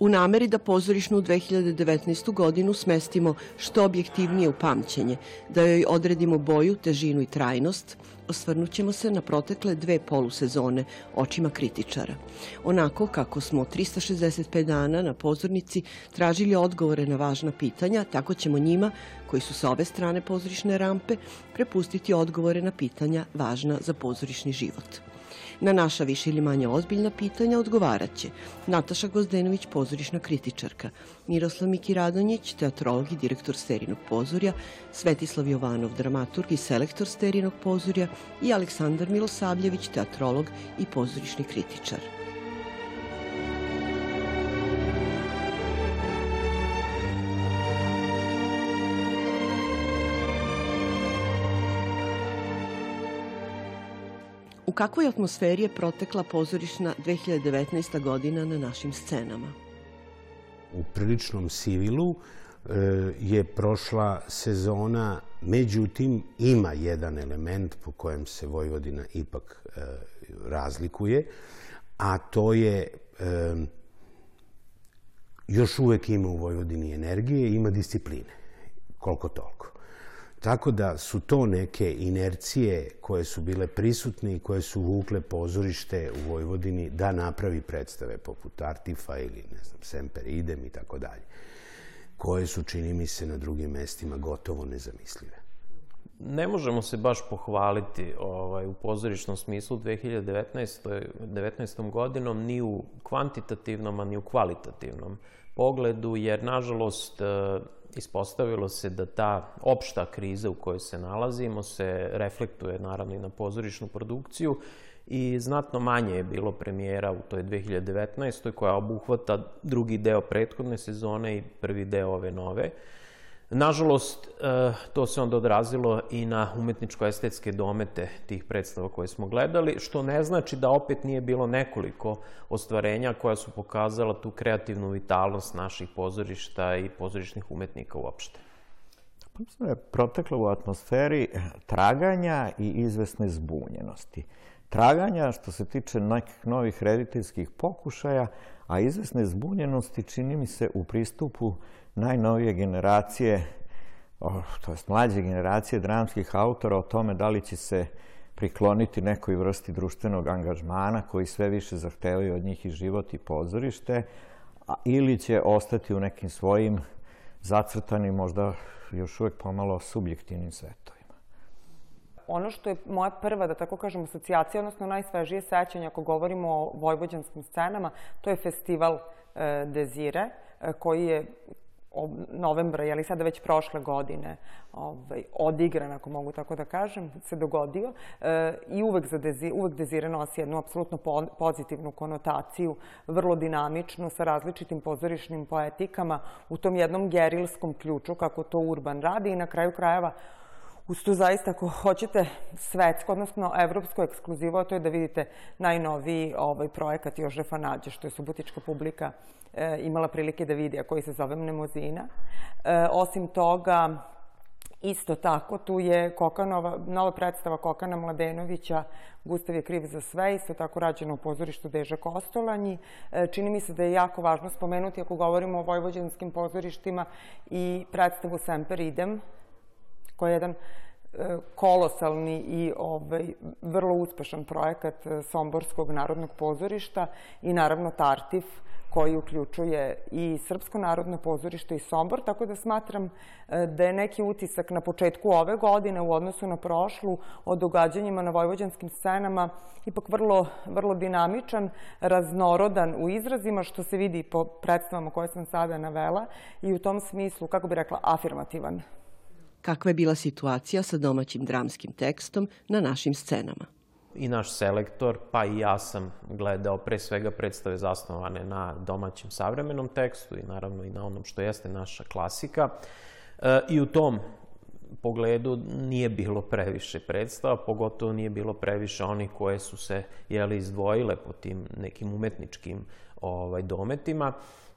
U nameri da pozorišnu 2019. godinu smestimo što objektivnije u pamćenje, da joj odredimo boju, težinu i trajnost, osvrnut ćemo se na protekle dve polusezone očima kritičara. Onako kako smo 365 dana na pozornici tražili odgovore na važna pitanja, tako ćemo njima, koji su sa ove strane pozorišne rampe, prepustiti odgovore na pitanja važna za pozorišni život. Na naša više ili manje ozbiljna pitanja odgovarat će Nataša Gozdenović, pozorišna kritičarka, Miroslav Miki Radonjić, teatrolog i direktor Sterinog pozorja, Svetislav Jovanov, dramaturg i selektor Sterinog pozorja i Aleksandar Milosavljević, teatrolog i pozorišni kritičar. U kakvoj atmosferi je protekla pozorišna 2019. godina na našim scenama? U priličnom sivilu e, je prošla sezona, međutim ima jedan element po kojem se Vojvodina ipak e, razlikuje, a to je e, još uvek ima u Vojvodini energije ima discipline, koliko toliko. Tako da su to neke inercije koje su bile prisutne i koje su vukle pozorište u Vojvodini da napravi predstave poput Artifa ili, ne znam, Semper Idem i tako dalje, koje su, čini mi se, na drugim mestima gotovo nezamislive. Ne možemo se baš pohvaliti ovaj, u pozorišnom smislu 2019. 19. godinom ni u kvantitativnom, a ni u kvalitativnom pogledu, jer, nažalost, ispostavilo se da ta opšta kriza u kojoj se nalazimo se reflektuje naravno i na pozorišnu produkciju i znatno manje je bilo premijera u toj 2019. koja obuhvata drugi deo prethodne sezone i prvi deo ove nove. Nažalost, e, to se onda odrazilo i na umetničko-estetske domete tih predstava koje smo gledali, što ne znači da opet nije bilo nekoliko ostvarenja koja su pokazala tu kreativnu vitalnost naših pozorišta i pozorišnih umetnika uopšte. Mislim da je proteklo u atmosferi traganja i izvesne zbunjenosti. Traganja što se tiče nekih novih rediteljskih pokušaja, a izvesne zbunjenosti čini mi se u pristupu najnovije generacije, to je mlađe generacije dramskih autora o tome da li će se prikloniti nekoj vrsti društvenog angažmana koji sve više zahtevaju od njih i život i pozorište, ili će ostati u nekim svojim zacrtanim, možda još uvek pomalo subjektivnim svetovima. Ono što je moja prva, da tako kažem, asocijacija, odnosno najsvežije sećanje, ako govorimo o vojvođanskim scenama, to je festival e, Dezire, e, koji je novembra, je li sada već prošle godine, ovaj, odigran, ako mogu tako da kažem, se dogodio e, i uvek, za dezi, uvek Dezire nosi jednu apsolutno po, pozitivnu konotaciju, vrlo dinamično, sa različitim pozorišnim poetikama, u tom jednom gerilskom ključu, kako to Urban radi i na kraju krajeva uz to zaista, ako hoćete svetsko, odnosno evropsko ekskluzivo, to je da vidite najnoviji ovaj projekat Jožefa Nađe, što je subotička publika e, imala prilike da vidi, a koji se zove Mnemozina. E, osim toga, Isto tako, tu je Kokanova, nova predstava Kokana Mladenovića, Gustav je kriv za sve, isto tako rađeno u pozorištu Deža Kostolanji. E, čini mi se da je jako važno spomenuti, ako govorimo o vojvođanskim pozorištima, i predstavu Semper Idem, koja je jedan kolosalni i ovaj, vrlo uspešan projekat Somborskog narodnog pozorišta i naravno Tartif, koji uključuje i Srpsko narodno pozorište i Sombor, tako da smatram e, da je neki utisak na početku ove godine u odnosu na prošlu o događanjima na vojvođanskim scenama ipak vrlo, vrlo dinamičan, raznorodan u izrazima, što se vidi po predstavama koje sam sada navela i u tom smislu, kako bi rekla, afirmativan. Kakva je bila situacija sa domaćim dramskim tekstom na našim scenama? I naš selektor, pa i ja sam gledao pre svega predstave zasnovane na domaćem savremenom tekstu i naravno i na onom što jeste naša klasika. E, I u tom pogledu nije bilo previše predstava, pogotovo nije bilo previše onih koje su se jeli, izdvojile po tim nekim umetničkim ovaj, dometima.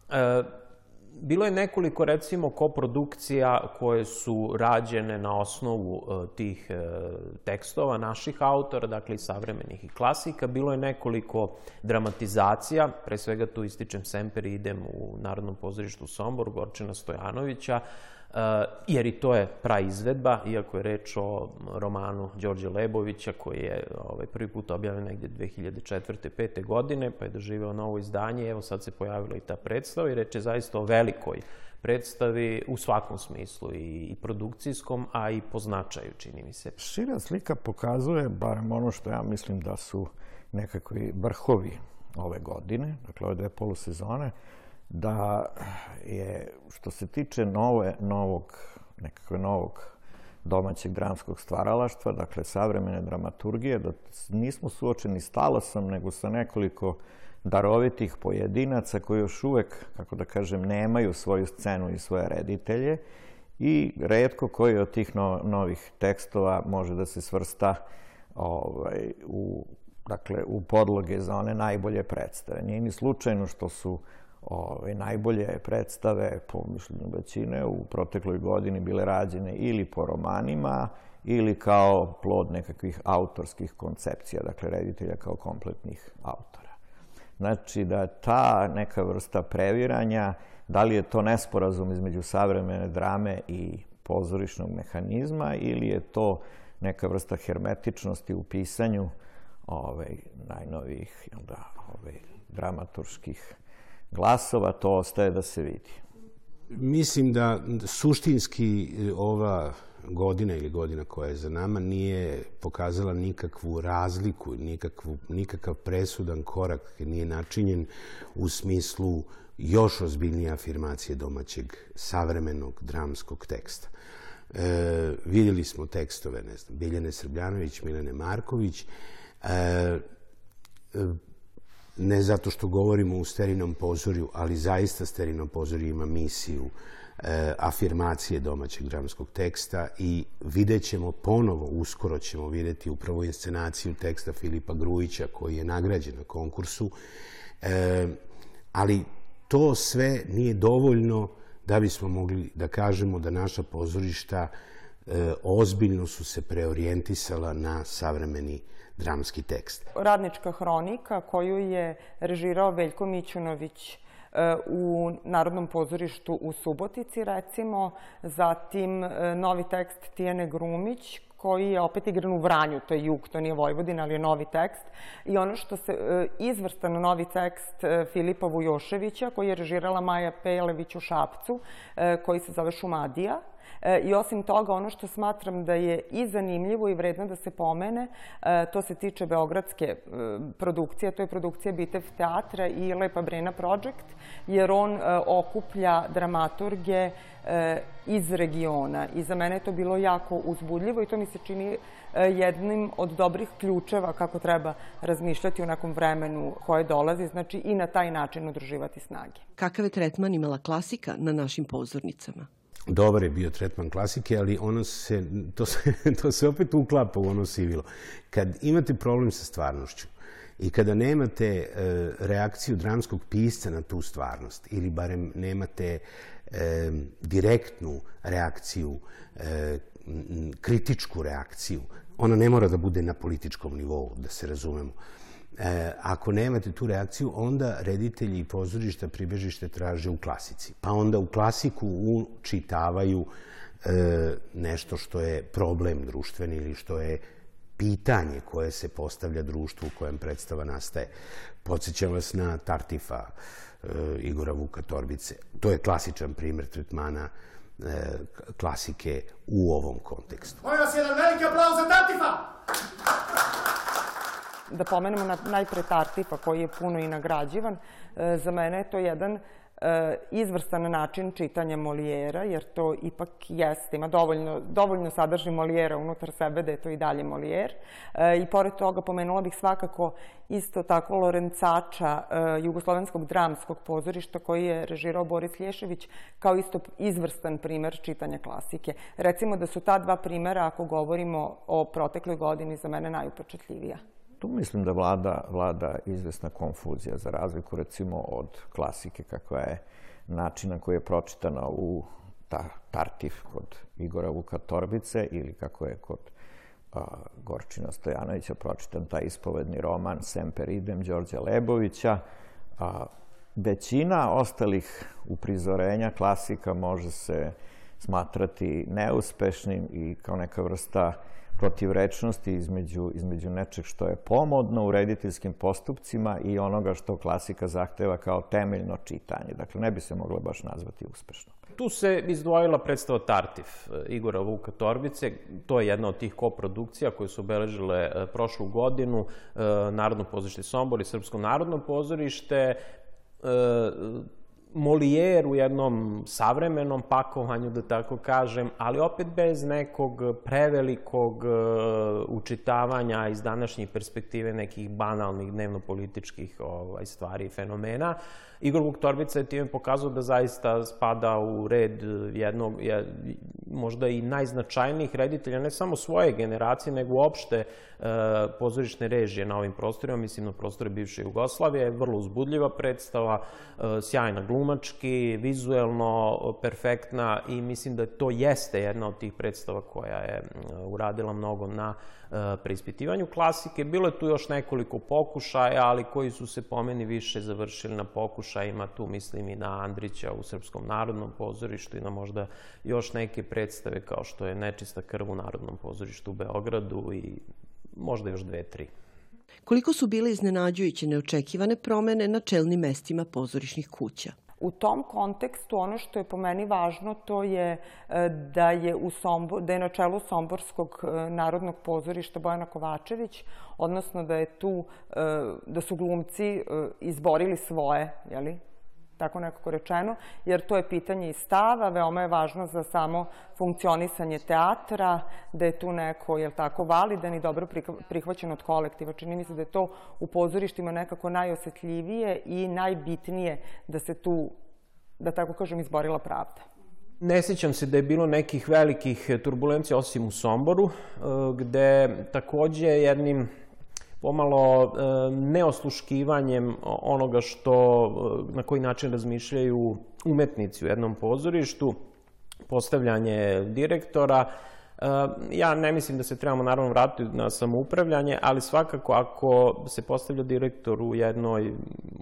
E, bilo je nekoliko, recimo, koprodukcija koje su rađene na osnovu uh, tih uh, tekstova naših autora, dakle i savremenih i klasika. Bilo je nekoliko dramatizacija, pre svega tu ističem Semper idem u Narodnom pozorištu Sombor, Gorčina Stojanovića, jer i to je praizvedba, iako je reč o romanu Đorđe Lebovića, koji je ovaj, prvi put objavljen negde 2004. 5. godine, pa je doživeo novo izdanje, evo sad se pojavila i ta predstava i reč je zaista o velikoj predstavi u svakom smislu, i produkcijskom, a i po značaju, čini mi se. Šira slika pokazuje, barem ono što ja mislim da su nekakvi vrhovi ove godine, dakle ove dve polusezone, da je, što se tiče nove, novog, nekakve novog domaćeg dramskog stvaralaštva, dakle savremene dramaturgije, da nismo suočeni s talasom, nego sa nekoliko darovitih pojedinaca koji još uvek, kako da kažem, nemaju svoju scenu i svoje reditelje i redko koji od tih no, novih tekstova može da se svrsta ovaj, u, dakle, u podloge za one najbolje predstave. Nije ni slučajno što su ove, najbolje predstave, po mišljenju većine, u protekloj godini bile rađene ili po romanima, ili kao plod nekakvih autorskih koncepcija, dakle reditelja kao kompletnih autora. Znači da ta neka vrsta previranja, da li je to nesporazum između savremene drame i pozorišnog mehanizma ili je to neka vrsta hermetičnosti u pisanju ovaj, najnovijih da, ovaj, dramaturških glasova, to ostaje da se vidi. Mislim da suštinski e, ova godina ili godina koja je za nama nije pokazala nikakvu razliku, nikakvu, nikakav presudan korak nije načinjen u smislu još ozbiljnije afirmacije domaćeg savremenog dramskog teksta. E, vidjeli smo tekstove, ne znam, Biljane Srbljanović, Milene Marković, e, ne zato što govorimo u sterinom pozorju, ali zaista sterinom pozorju ima misiju e, afirmacije domaćeg dramskog teksta i vidjet ćemo ponovo, uskoro ćemo videti upravo inscenaciju teksta Filipa Grujića koji je nagrađen na konkursu, e, ali to sve nije dovoljno da bismo mogli da kažemo da naša pozorišta e, ozbiljno su se preorijentisala na savremeni dramski tekst. Radnička hronika koju je režirao Veljko Mićunović e, u Narodnom pozorištu u Subotici, recimo, zatim e, novi tekst Tijene Grumić, koji je opet igran u Vranju, to je jug, to nije Vojvodina, ali je novi tekst. I ono što se, e, izvrstan novi tekst Filipa Vujoševića, koji je režirala Maja Pelević u Šapcu, koji se zove Šumadija, I osim toga, ono što smatram da je i zanimljivo i vredno da se pomene, e, to se tiče beogradske e, produkcije, to je produkcija Bitev teatra i Lepa Brena Project, jer on okuplja dramaturge iz regiona. I za mene je to bilo jako uzbudljivo i to mi se čini jednim od dobrih ključeva kako treba razmišljati u nekom vremenu koje dolazi, znači i na taj način udruživati snage. Kakav je tretman imala klasika na našim pozornicama? Dobar je bio tretman klasike, ali ono se, to, se, to se opet uklapa u ono sivilo. Kad imate problem sa stvarnošću i kada nemate e, reakciju dramskog pisca na tu stvarnost, ili barem nemate e, direktnu reakciju, e, kritičku reakciju, ona ne mora da bude na političkom nivou, da se razumemo. E, ako nemate tu reakciju, onda reditelji i pozorišta pribežište traže u klasici. Pa onda u klasiku učitavaju e, nešto što je problem društveni ili što je pitanje koje se postavlja društvu u kojem predstava nastaje. Podsjećam vas na Tartifa e, Igora Vuka Torbice. To je klasičan primer tretmana e, klasike u ovom kontekstu. Molim vas jedan veliki aplauz za Tartifa! Da pomenemo na, najpre Tartifa koji je puno i nagrađivan. E, za mene je to jedan e, izvrstan način čitanja Molijera, jer to ipak jeste, ima dovoljno, dovoljno sadrži Molijera unutar sebe da je to i dalje Molijer. E, I pored toga pomenula bih svakako isto tako Lorencača, Jugoslovenskog dramskog pozorišta koji je režirao Boris Lješević, kao isto izvrstan primer čitanja klasike. Recimo da su ta dva primera, ako govorimo o protekloj godini, za mene najupečetljivija. Tu mislim da vlada, vlada izvesna konfuzija za razliku recimo od klasike kakva je način na koji je pročitana u ta, Tartif kod Igora Vuka Torbice ili kako je kod a, Gorčina Stojanovića pročitan taj ispovedni roman Semper idem Đorđa Lebovića. A, većina ostalih uprizorenja klasika može se smatrati neuspešnim i kao neka vrsta protivrečnosti između, između nečeg što je pomodno u rediteljskim postupcima i onoga što klasika zahteva kao temeljno čitanje. Dakle, ne bi se moglo baš nazvati uspešno. Tu se izdvojila predstava Tartif e, Igora Vuka Torbice. To je jedna od tih koprodukcija koje su obeležile e, prošlu godinu e, Narodno pozorište Sombor i Srpsko narodno pozorište. Molijer u jednom savremenom pakovanju, da tako kažem, ali opet bez nekog prevelikog učitavanja iz današnjih perspektive nekih banalnih dnevno-političkih ovaj, stvari i fenomena. Igor Vuk Torbica je time pokazao da zaista spada u red jednog, je, možda i najznačajnijih reditelja, ne samo svoje generacije, nego uopšte e, pozorišne režije na ovim prostorima, mislim na prostore bivše Jugoslavije, vrlo uzbudljiva predstava, e, sjajna glumački, vizuelno perfektna i mislim da to jeste jedna od tih predstava koja je uradila mnogo na E, preispitivanju klasike. Bilo je tu još nekoliko pokušaja, ali koji su se po meni više završili na pokušajima. Tu mislim i na Andrića u Srpskom narodnom pozorištu i na možda još neke predstave kao što je Nečista krv u Narodnom pozorištu u Beogradu i možda još dve, tri. Koliko su bile iznenađujuće neočekivane promene na čelnim mestima pozorišnih kuća? U tom kontekstu ono što je po meni važno to je e, da je, u Sombor, da je na čelu Somborskog e, narodnog pozorišta Bojana Kovačević, odnosno da je tu, e, da su glumci izborili svoje, jeli, tako nekako rečeno, jer to je pitanje i stava, veoma je važno za samo funkcionisanje teatra, da je tu neko, jel tako, validan i dobro prihvaćen od kolektiva. Čini mi se da je to u pozorištima nekako najosetljivije i najbitnije da se tu, da tako kažem, izborila pravda. Ne sećam se da je bilo nekih velikih turbulencija osim u Somboru, eh, gde takođe jednim pomalo e, neosluškivanjem onoga što, e, na koji način razmišljaju umetnici u jednom pozorištu, postavljanje direktora, Ja ne mislim da se trebamo naravno vratiti na samoupravljanje, ali svakako ako se postavlja direktor u jednoj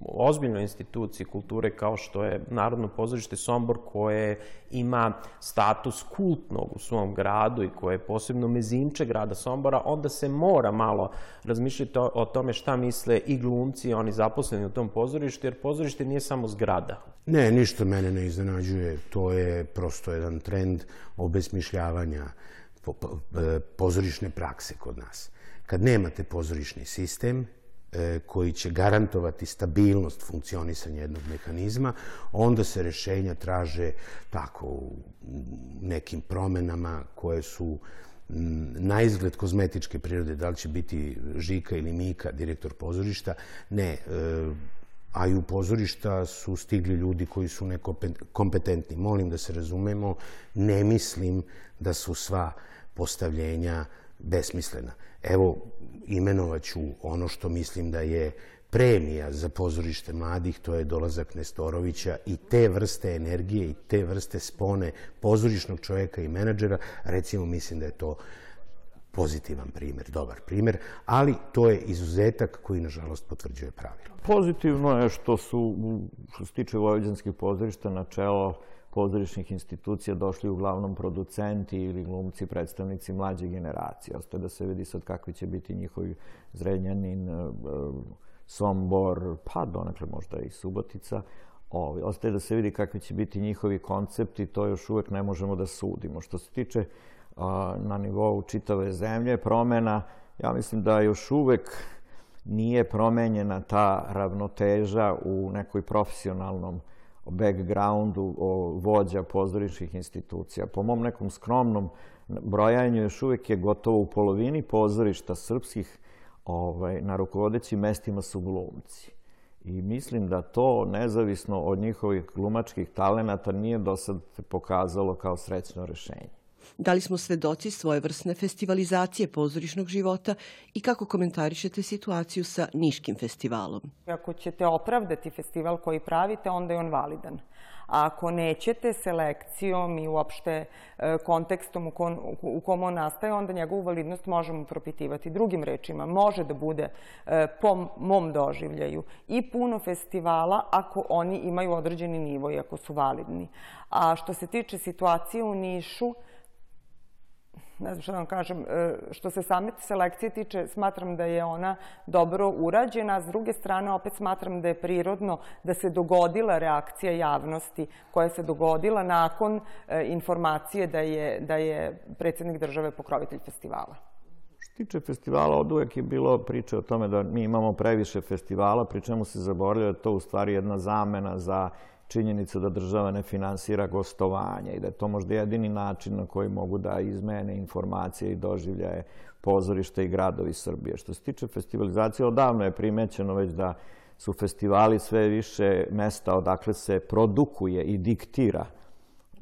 ozbiljnoj instituciji kulture kao što je Narodno pozorište Sombor koje ima status kultnog u svom gradu i koje je posebno mezinče grada Sombora, onda se mora malo razmišljati o tome šta misle i glumci i oni zaposleni u tom pozorištu, jer pozorište nije samo zgrada. Ne, ništa mene ne iznenađuje. To je prosto jedan trend obesmišljavanja pozorišne prakse kod nas. Kad nemate pozorišni sistem, e, koji će garantovati stabilnost funkcionisanja jednog mehanizma, onda se rešenja traže tako u nekim promenama koje su na izgled kozmetičke prirode, da li će biti Žika ili Mika, direktor pozorišta, ne, e, a i u pozorišta su stigli ljudi koji su nekompetentni. Molim da se razumemo, ne mislim da su sva postavljenja besmislena. Evo, imenovaću ono što mislim da je premija za pozorište mladih, to je dolazak Nestorovića i te vrste energije i te vrste spone pozorišnog čoveka i menadžera, recimo mislim da je to pozitivan primer, dobar primer, ali to je izuzetak koji, nažalost, potvrđuje pravilo. Pozitivno je što su, što se tiče vojvođanskih pozorišta, na čelo pozorišnih institucija došli uglavnom producenti ili glumci, predstavnici mlađe generacije. Ostaje da se vidi sad kakvi će biti njihovi Zrenjanin, e, Sombor, pa donekle možda i Subotica. Ovi, ostaje da se vidi kakvi će biti njihovi koncepti, to još uvek ne možemo da sudimo. Što se tiče na nivou čitave zemlje, promena, ja mislim da još uvek nije promenjena ta ravnoteža u nekoj profesionalnom backgroundu vođa pozorišnih institucija. Po mom nekom skromnom brojanju još uvek je gotovo u polovini pozorišta srpskih ovaj, na rukovodećim mestima su glumci. I mislim da to, nezavisno od njihovih glumačkih talenata, nije do sad pokazalo kao srećno rešenje. Da li smo svedoci svojevrsne festivalizacije pozorišnog života i kako komentarišete situaciju sa Niškim festivalom? Ako ćete opravdati festival koji pravite, onda je on validan. A ako nećete selekcijom i uopšte e, kontekstom u u kom on nastaje, onda njegovu validnost možemo propitivati. Drugim rečima, može da bude e, po mom doživljaju i puno festivala ako oni imaju određeni nivo i ako su validni. A što se tiče situacije u Nišu, ne znam što da vam kažem, e, što se same selekcije tiče, smatram da je ona dobro urađena, a s druge strane opet smatram da je prirodno da se dogodila reakcija javnosti koja se dogodila nakon e, informacije da je, da je predsednik države pokrovitelj festivala. Što tiče festivala, od uvek je bilo priče o tome da mi imamo previše festivala, pri čemu se zaboravlja da to u stvari jedna zamena za činjenicu da država ne finansira gostovanje i da je to možda jedini način na koji mogu da izmene informacije i doživljaje pozorište i gradovi Srbije. Što se tiče festivalizacije, odavno je primećeno već da su festivali sve više mesta odakle se produkuje i diktira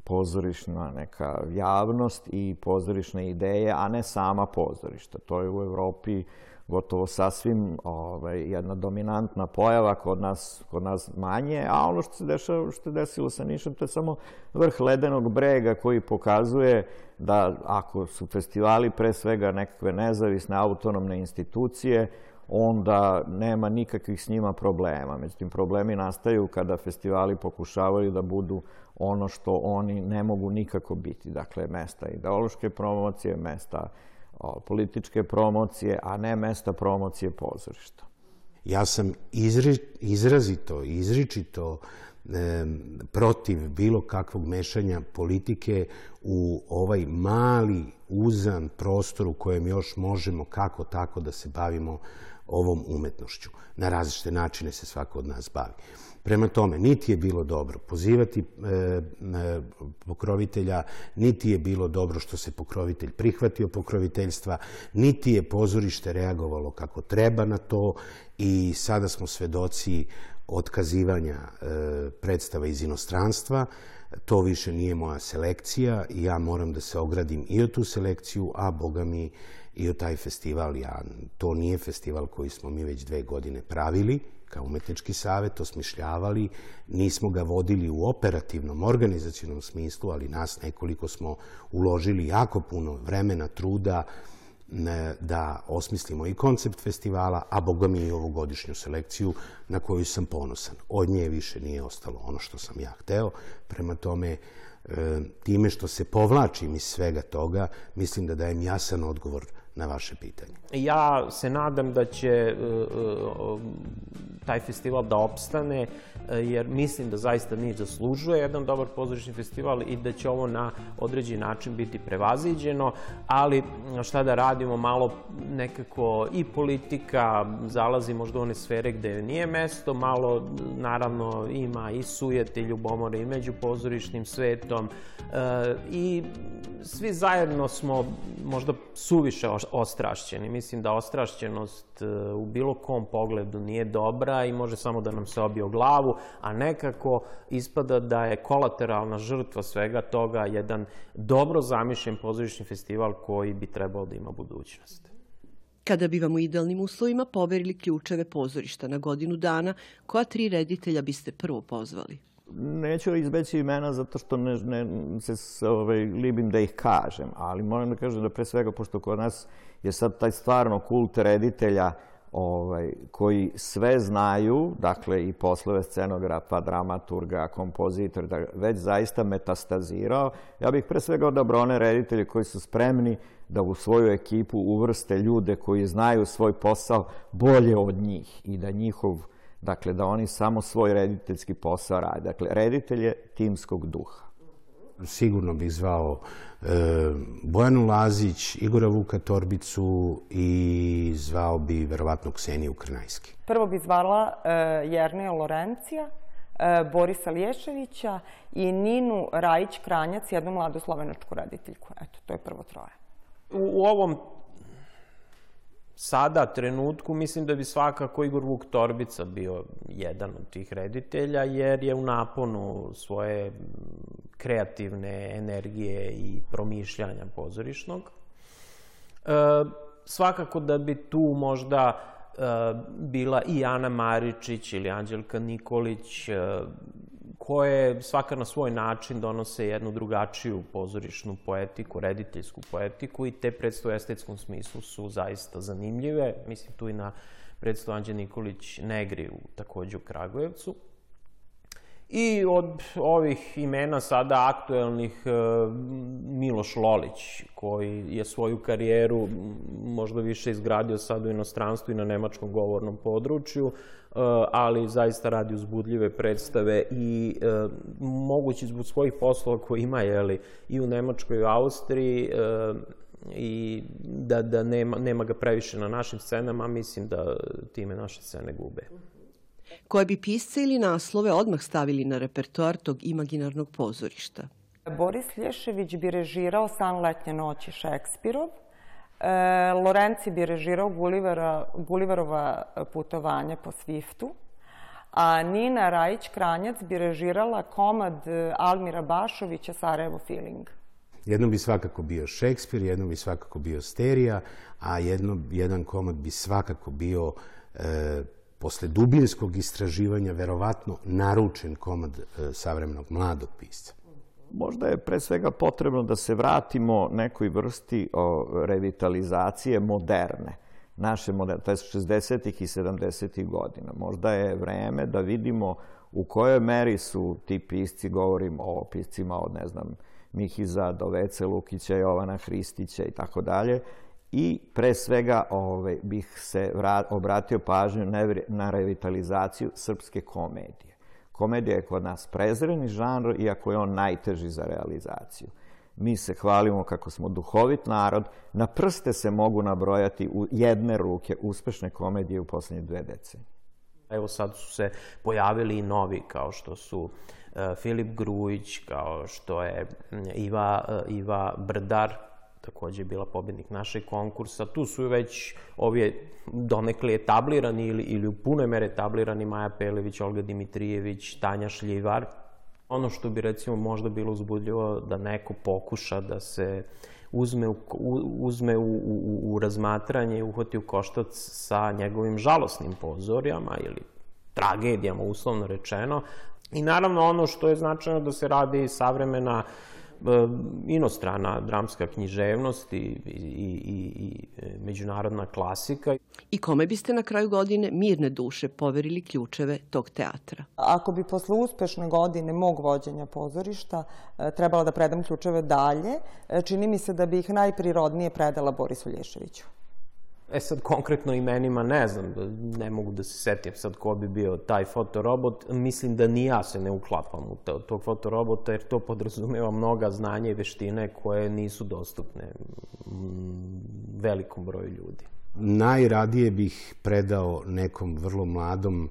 pozorišna neka javnost i pozorišne ideje, a ne sama pozorišta. To je u Evropi gotovo sasvim ovaj, jedna dominantna pojava, kod nas, kod nas manje, a ono što se dešava, što je desilo sa Nišom, to je samo vrh ledenog brega koji pokazuje da ako su festivali pre svega nekakve nezavisne autonomne institucije, onda nema nikakvih s njima problema. Međutim, problemi nastaju kada festivali pokušavaju da budu ono što oni ne mogu nikako biti. Dakle, mesta ideološke promocije, mesta političke promocije, a ne mesta promocije pozorišta. Ja sam izri, izrazito, izričito e, protiv bilo kakvog mešanja politike u ovaj mali, uzan prostor u kojem još možemo kako tako da se bavimo ovom umetnošću. Na različite načine se svako od nas bavi. Prema tome, niti je bilo dobro pozivati e, e, pokrovitelja, niti je bilo dobro što se pokrovitelj prihvatio pokroviteljstva, niti je pozorište reagovalo kako treba na to i sada smo svedoci otkazivanja e, predstava iz inostranstva. To više nije moja selekcija i ja moram da se ogradim i o tu selekciju, a boga mi i o taj festival. Ja, to nije festival koji smo mi već dve godine pravili kao umetnički savet, osmišljavali. Nismo ga vodili u operativnom, organizacijnom smislu, ali nas nekoliko smo uložili jako puno vremena, truda, da osmislimo i koncept festivala, a boga mi i ovogodišnju selekciju na koju sam ponosan. Od nje više nije ostalo ono što sam ja hteo. Prema tome, e, time što se povlačim iz svega toga, mislim da dajem jasan odgovor na vaše pitanje. Ja se nadam da će e, e, taj festival da opstane, e, jer mislim da zaista Niš zaslužuje jedan dobar pozorišni festival i da će ovo na određen način biti prevaziđeno, ali šta da radimo, malo nekako i politika zalazi možda u one sfere gde nije mesto, malo naravno ima i sujete ljubomore i među pozorišnim svetom i svi zajedno smo možda suviše ostrašćeni. Mislim da ostrašćenost e, u bilo kom pogledu nije dobra i može samo da nam se obije glavu, a nekako ispada da je kolateralna žrtva svega toga jedan dobro zamišljen pozorišni festival koji bi trebao da ima budućnost. Kada bi vam u idealnim uslovima poverili ključeve pozorišta na godinu dana, koja tri reditelja biste prvo pozvali? Neću izbeći imena zato što ne, ne se ovaj, libim da ih kažem, ali moram da kažem da pre svega, pošto kod nas je sad taj stvarno kult reditelja ovaj, koji sve znaju, dakle i poslove scenografa, dramaturga, kompozitora, da već zaista metastazirao. Ja bih pre svega odabrao one reditelje koji su spremni da u svoju ekipu uvrste ljude koji znaju svoj posao bolje od njih i da njihov Dakle, da oni samo svoj rediteljski posao rade. Dakle, reditelj je timskog duha. Sigurno bih zvao e, Bojanu Lazić, Igora Vuka Torbicu i zvao bi verovatno Kseniju Krnajski. Prvo bi zvala e, Jernija Lorencija, e, Borisa Liješevića i Ninu Rajić-Kranjac, jednu mladu slovenačku rediteljku. Eto, to je prvo troje. U, u ovom sada, trenutku, mislim da bi svakako Igor Vuk Torbica bio jedan od tih reditelja, jer je u naponu svoje kreativne energije i promišljanja pozorišnog. E, svakako da bi tu možda e, bila i Ana Maričić ili Anđelka Nikolić, e, koje svaka na svoj način donose jednu drugačiju pozorišnu poetiku, rediteljsku poetiku i te predstave u estetskom smislu su zaista zanimljive. Mislim tu i na predstavu Anđe Nikolić Negri u, takođe u Kragujevcu. I od ovih imena sada aktuelnih e, Miloš Lolić, koji je svoju karijeru možda više izgradio sad u inostranstvu i na nemačkom govornom području, e, ali zaista radi uzbudljive predstave i e, mogući zbog svojih poslova koje ima jeli, i u Nemačkoj i u Austriji i da, da nema, nema ga previše na našim scenama, mislim da time naše scene gube koje bi pisce ili naslove odmah stavili na repertoar tog imaginarnog pozorišta. Boris Lješević bi režirao San letnje noći Šekspirov, e, Lorenci bi režirao Gulivera, Guliverova putovanje po Swiftu, a Nina Rajić-Kranjac bi režirala komad Almira Bašovića Sarajevo Feeling. Jedno bi svakako bio Šekspir, jedno bi svakako bio Sterija, a jedno, jedan komad bi svakako bio e, posle dubinskog istraživanja verovatno naručen komad e, savremenog mladog pisca. Možda je pre svega potrebno da se vratimo nekoj vrsti revitalizacije moderne naše moderne, to je 60. i 70. godina. Možda je vreme da vidimo u kojoj meri su ti pisci, govorim o piscima od, ne znam, Mihiza do Vece Lukića, Jovana Hristića i tako dalje, i pre svega ovaj, bih se obratio pažnju na, revitalizaciju srpske komedije. Komedija je kod nas prezreni žanr, iako je on najteži za realizaciju. Mi se hvalimo kako smo duhovit narod, na prste se mogu nabrojati u jedne ruke uspešne komedije u poslednje dve decenije. Evo sad su se pojavili i novi, kao što su uh, Filip Grujić, kao što je Iva, uh, Iva Brdar, takođe je bila pobednik našeg konkursa. Tu su već ovi donekli etablirani ili, ili u punoj mere etablirani Maja Pelević, Olga Dimitrijević, Tanja Šljivar. Ono što bi recimo možda bilo uzbudljivo da neko pokuša da se uzme u, uzme u, u, u razmatranje i uhvati u koštac sa njegovim žalosnim pozorjama ili tragedijama, uslovno rečeno. I naravno ono što je značajno da se radi savremena uh, inostrana dramska književnost i, i, i, i e, međunarodna klasika. I kome biste na kraju godine mirne duše poverili ključeve tog teatra? Ako bi posle uspešne godine mog vođenja pozorišta e, trebala da predam ključeve dalje, čini mi se da bi ih najprirodnije predala Borisu Lješeviću. E sad, konkretno imenima ne znam, ne mogu da se setim sad ko bi bio taj fotorobot. Mislim da ni ja se ne uklapam u to, tog fotorobota, jer to podrazumeva mnoga znanja i veštine koje nisu dostupne velikom broju ljudi. Najradije bih predao nekom vrlo mladom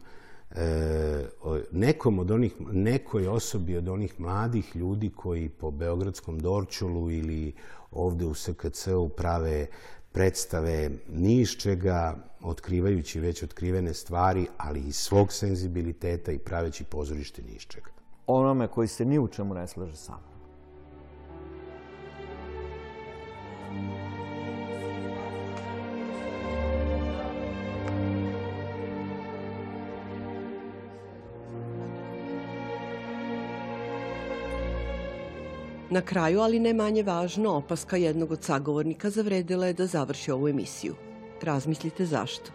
e, nekom od onih, nekoj osobi od onih mladih ljudi koji po Beogradskom Dorčulu ili ovde u SKC-u prave predstave ni iz čega, otkrivajući već otkrivene stvari, ali iz svog senzibiliteta i praveći pozorište ni iz čega. Onome koji se ni u čemu ne slaže sa mnom. Na kraju, ali ne manje važno, opaska jednog od sagovornika zavredila je da završi ovu emisiju. Razmislite zašto.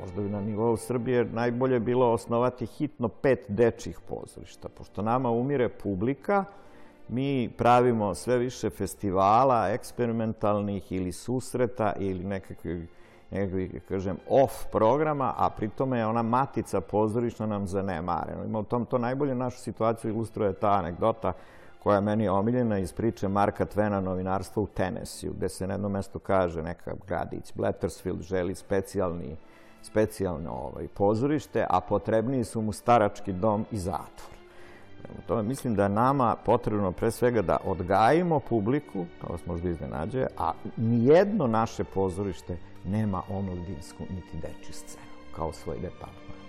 Možda bi na nivou Srbije najbolje bilo osnovati hitno pet dečih pozorišta. Pošto nama umire publika, mi pravimo sve više festivala, eksperimentalnih ili susreta ili nekakvih nekakvih, kažem, off programa, a pritome je ona matica pozorišna nam zanemarena. Ima u tom to najbolje našu situaciju ilustruje ta anegdota koja je meni omiljena iz priče Marka Tvena novinarstva u Tenesiju, gde se na jednom mestu kaže neka gradić, Blattersfield želi specijalni, specijalno ovaj, pozorište, a potrebniji su mu starački dom i zatvor. Tome mislim da je nama potrebno pre svega da odgajimo publiku, to vas možda iznenađuje, a nijedno naše pozorište nema omladinsku niti deči scenu, kao svoj departman.